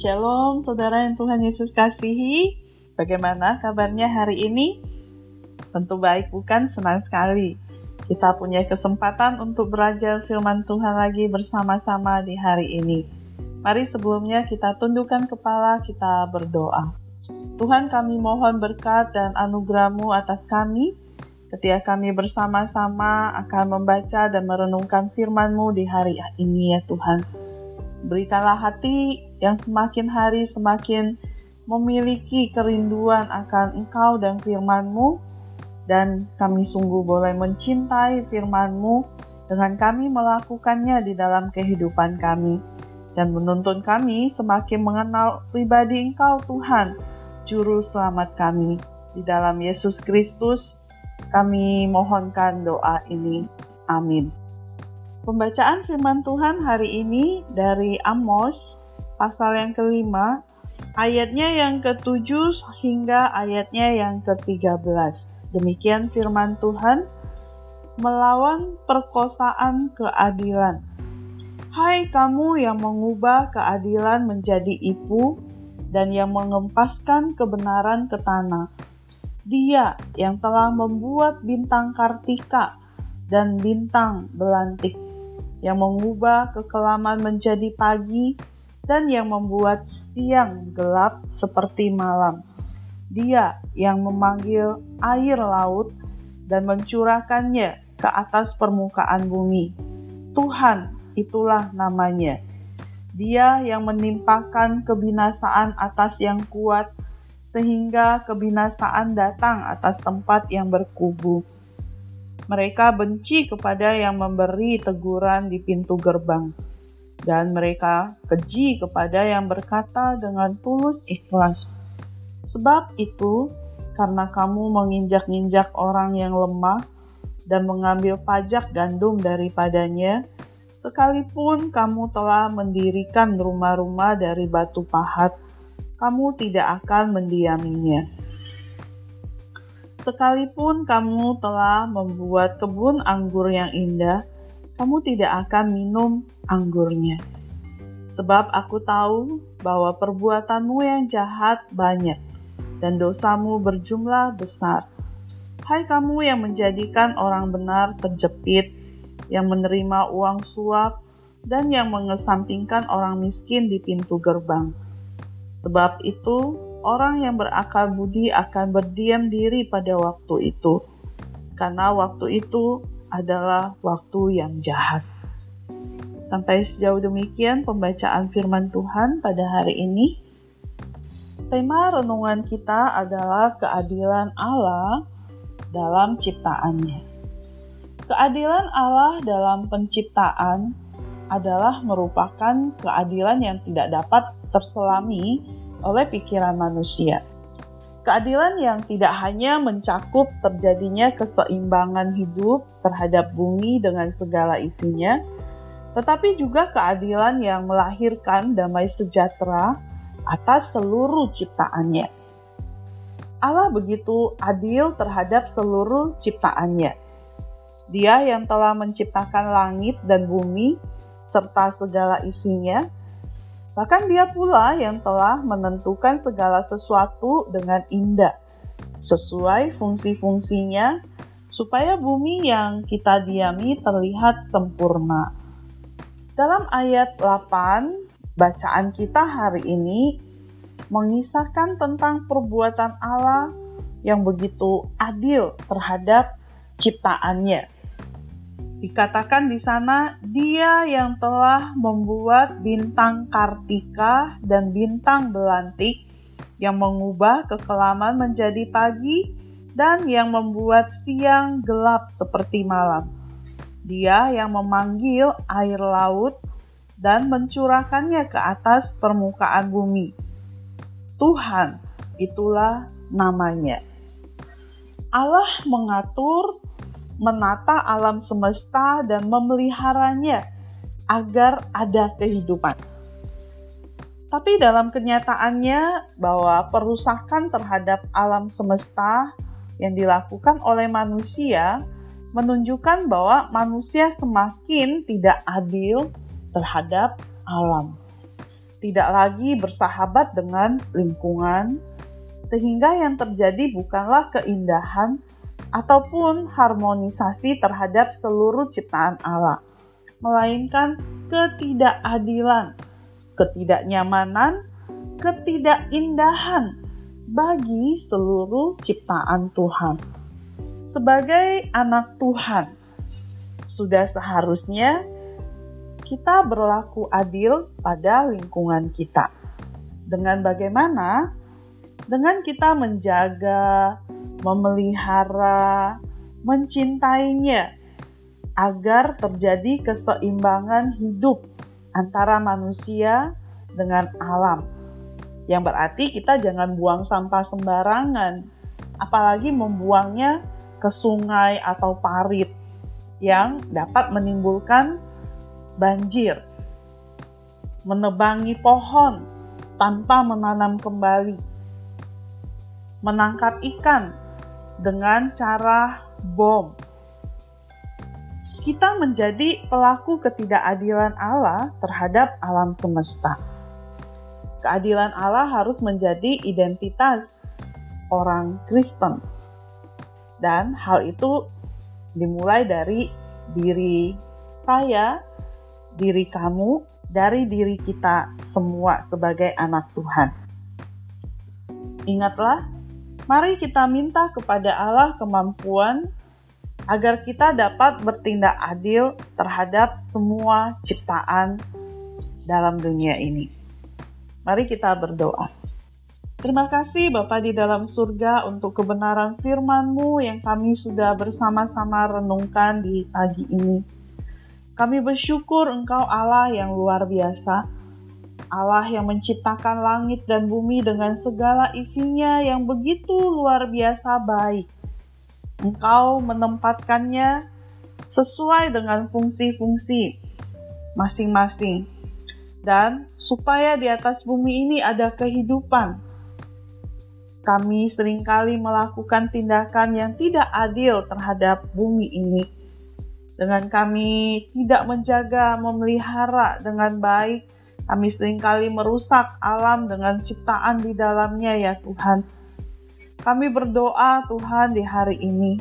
Shalom, saudara yang Tuhan Yesus kasihi. Bagaimana kabarnya hari ini? Tentu baik, bukan? Senang sekali. Kita punya kesempatan untuk belajar firman Tuhan lagi bersama-sama di hari ini. Mari sebelumnya kita tundukkan kepala, kita berdoa. Tuhan kami mohon berkat dan anugerahmu atas kami, ketika kami bersama-sama akan membaca dan merenungkan firman-Mu di hari ini ya Tuhan. Berikanlah hati yang semakin hari semakin memiliki kerinduan akan Engkau dan firman-Mu, dan kami sungguh boleh mencintai firman-Mu dengan kami melakukannya di dalam kehidupan kami, dan menuntun kami semakin mengenal pribadi Engkau Tuhan, Juru Selamat kami. Di dalam Yesus Kristus, kami mohonkan doa ini. Amin. Pembacaan firman Tuhan hari ini dari Amos, pasal yang kelima, ayatnya yang ketujuh hingga ayatnya yang ke-13. Demikian firman Tuhan, melawan perkosaan keadilan. Hai kamu yang mengubah keadilan menjadi ipu dan yang mengempaskan kebenaran ke tanah. Dia yang telah membuat bintang kartika dan bintang belantik yang mengubah kekelaman menjadi pagi, dan yang membuat siang gelap seperti malam. Dia yang memanggil air laut dan mencurahkannya ke atas permukaan bumi. Tuhan, itulah namanya. Dia yang menimpakan kebinasaan atas yang kuat, sehingga kebinasaan datang atas tempat yang berkubu mereka benci kepada yang memberi teguran di pintu gerbang, dan mereka keji kepada yang berkata dengan tulus ikhlas. Sebab itu, karena kamu menginjak-injak orang yang lemah dan mengambil pajak gandum daripadanya, sekalipun kamu telah mendirikan rumah-rumah dari batu pahat, kamu tidak akan mendiaminya Sekalipun kamu telah membuat kebun anggur yang indah, kamu tidak akan minum anggurnya. Sebab aku tahu bahwa perbuatanmu yang jahat banyak, dan dosamu berjumlah besar. Hai kamu yang menjadikan orang benar terjepit, yang menerima uang suap, dan yang mengesampingkan orang miskin di pintu gerbang. Sebab itu, orang yang berakal budi akan berdiam diri pada waktu itu, karena waktu itu adalah waktu yang jahat. Sampai sejauh demikian pembacaan firman Tuhan pada hari ini. Tema renungan kita adalah keadilan Allah dalam ciptaannya. Keadilan Allah dalam penciptaan adalah merupakan keadilan yang tidak dapat terselami oleh pikiran manusia. Keadilan yang tidak hanya mencakup terjadinya keseimbangan hidup terhadap bumi dengan segala isinya, tetapi juga keadilan yang melahirkan damai sejahtera atas seluruh ciptaannya. Allah begitu adil terhadap seluruh ciptaannya. Dia yang telah menciptakan langit dan bumi serta segala isinya, Bahkan dia pula yang telah menentukan segala sesuatu dengan indah, sesuai fungsi-fungsinya, supaya bumi yang kita diami terlihat sempurna. Dalam ayat 8, bacaan kita hari ini mengisahkan tentang perbuatan Allah yang begitu adil terhadap ciptaannya. Dikatakan di sana, dia yang telah membuat bintang kartika dan bintang belantik, yang mengubah kekelaman menjadi pagi, dan yang membuat siang gelap seperti malam. Dia yang memanggil air laut dan mencurahkannya ke atas permukaan bumi. Tuhan, itulah namanya. Allah mengatur menata alam semesta dan memeliharanya agar ada kehidupan. Tapi dalam kenyataannya bahwa perusakan terhadap alam semesta yang dilakukan oleh manusia menunjukkan bahwa manusia semakin tidak adil terhadap alam. tidak lagi bersahabat dengan lingkungan, sehingga yang terjadi bukanlah keindahan ataupun harmonisasi terhadap seluruh ciptaan Allah, melainkan ketidakadilan, ketidaknyamanan, ketidakindahan bagi seluruh ciptaan Tuhan. Sebagai anak Tuhan, sudah seharusnya kita berlaku adil pada lingkungan kita. Dengan bagaimana? Dengan kita menjaga, memelihara, mencintainya, agar terjadi keseimbangan hidup antara manusia dengan alam. Yang berarti kita jangan buang sampah sembarangan, apalagi membuangnya ke sungai atau parit yang dapat menimbulkan banjir, menebangi pohon tanpa menanam kembali, menangkap ikan dengan cara bom. Kita menjadi pelaku ketidakadilan Allah terhadap alam semesta. Keadilan Allah harus menjadi identitas orang Kristen, dan hal itu dimulai dari diri saya diri kamu dari diri kita semua sebagai anak Tuhan. Ingatlah, mari kita minta kepada Allah kemampuan agar kita dapat bertindak adil terhadap semua ciptaan dalam dunia ini. Mari kita berdoa. Terima kasih Bapa di dalam surga untuk kebenaran firman-Mu yang kami sudah bersama-sama renungkan di pagi ini. Kami bersyukur Engkau Allah yang luar biasa, Allah yang menciptakan langit dan bumi dengan segala isinya yang begitu luar biasa baik. Engkau menempatkannya sesuai dengan fungsi-fungsi masing-masing, dan supaya di atas bumi ini ada kehidupan. Kami sering kali melakukan tindakan yang tidak adil terhadap bumi ini dengan kami tidak menjaga, memelihara dengan baik, kami sering kali merusak alam dengan ciptaan di dalamnya ya Tuhan. Kami berdoa Tuhan di hari ini.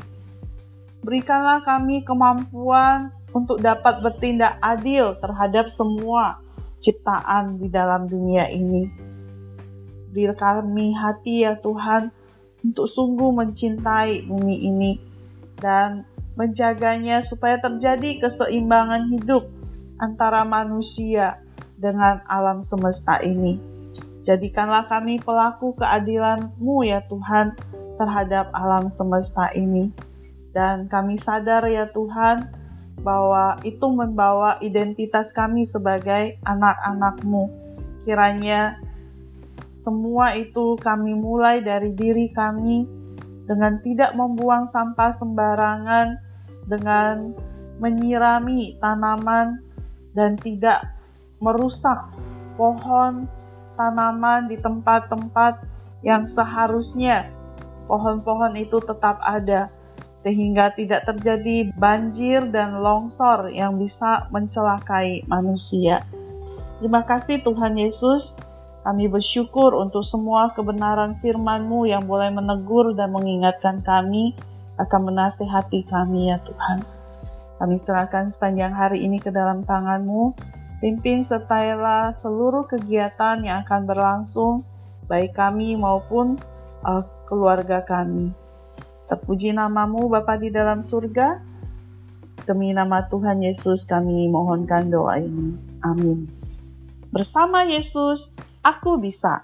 Berikanlah kami kemampuan untuk dapat bertindak adil terhadap semua ciptaan di dalam dunia ini. Beri kami hati ya Tuhan untuk sungguh mencintai bumi ini dan menjaganya supaya terjadi keseimbangan hidup antara manusia dengan alam semesta ini. Jadikanlah kami pelaku keadilan-Mu ya Tuhan terhadap alam semesta ini. Dan kami sadar ya Tuhan bahwa itu membawa identitas kami sebagai anak-anak-Mu. Kiranya semua itu kami mulai dari diri kami dengan tidak membuang sampah sembarangan, dengan menyirami tanaman dan tidak merusak pohon tanaman di tempat-tempat yang seharusnya pohon-pohon itu tetap ada sehingga tidak terjadi banjir dan longsor yang bisa mencelakai manusia. Terima kasih Tuhan Yesus. Kami bersyukur untuk semua kebenaran firman-Mu yang boleh menegur dan mengingatkan kami akan menasehati kami ya Tuhan. Kami serahkan sepanjang hari ini ke dalam tangan-Mu. Pimpin sertailah seluruh kegiatan yang akan berlangsung, baik kami maupun uh, keluarga kami. Terpuji namamu Bapa di dalam surga. Demi nama Tuhan Yesus kami mohonkan doa ini. Amin. Bersama Yesus, aku bisa.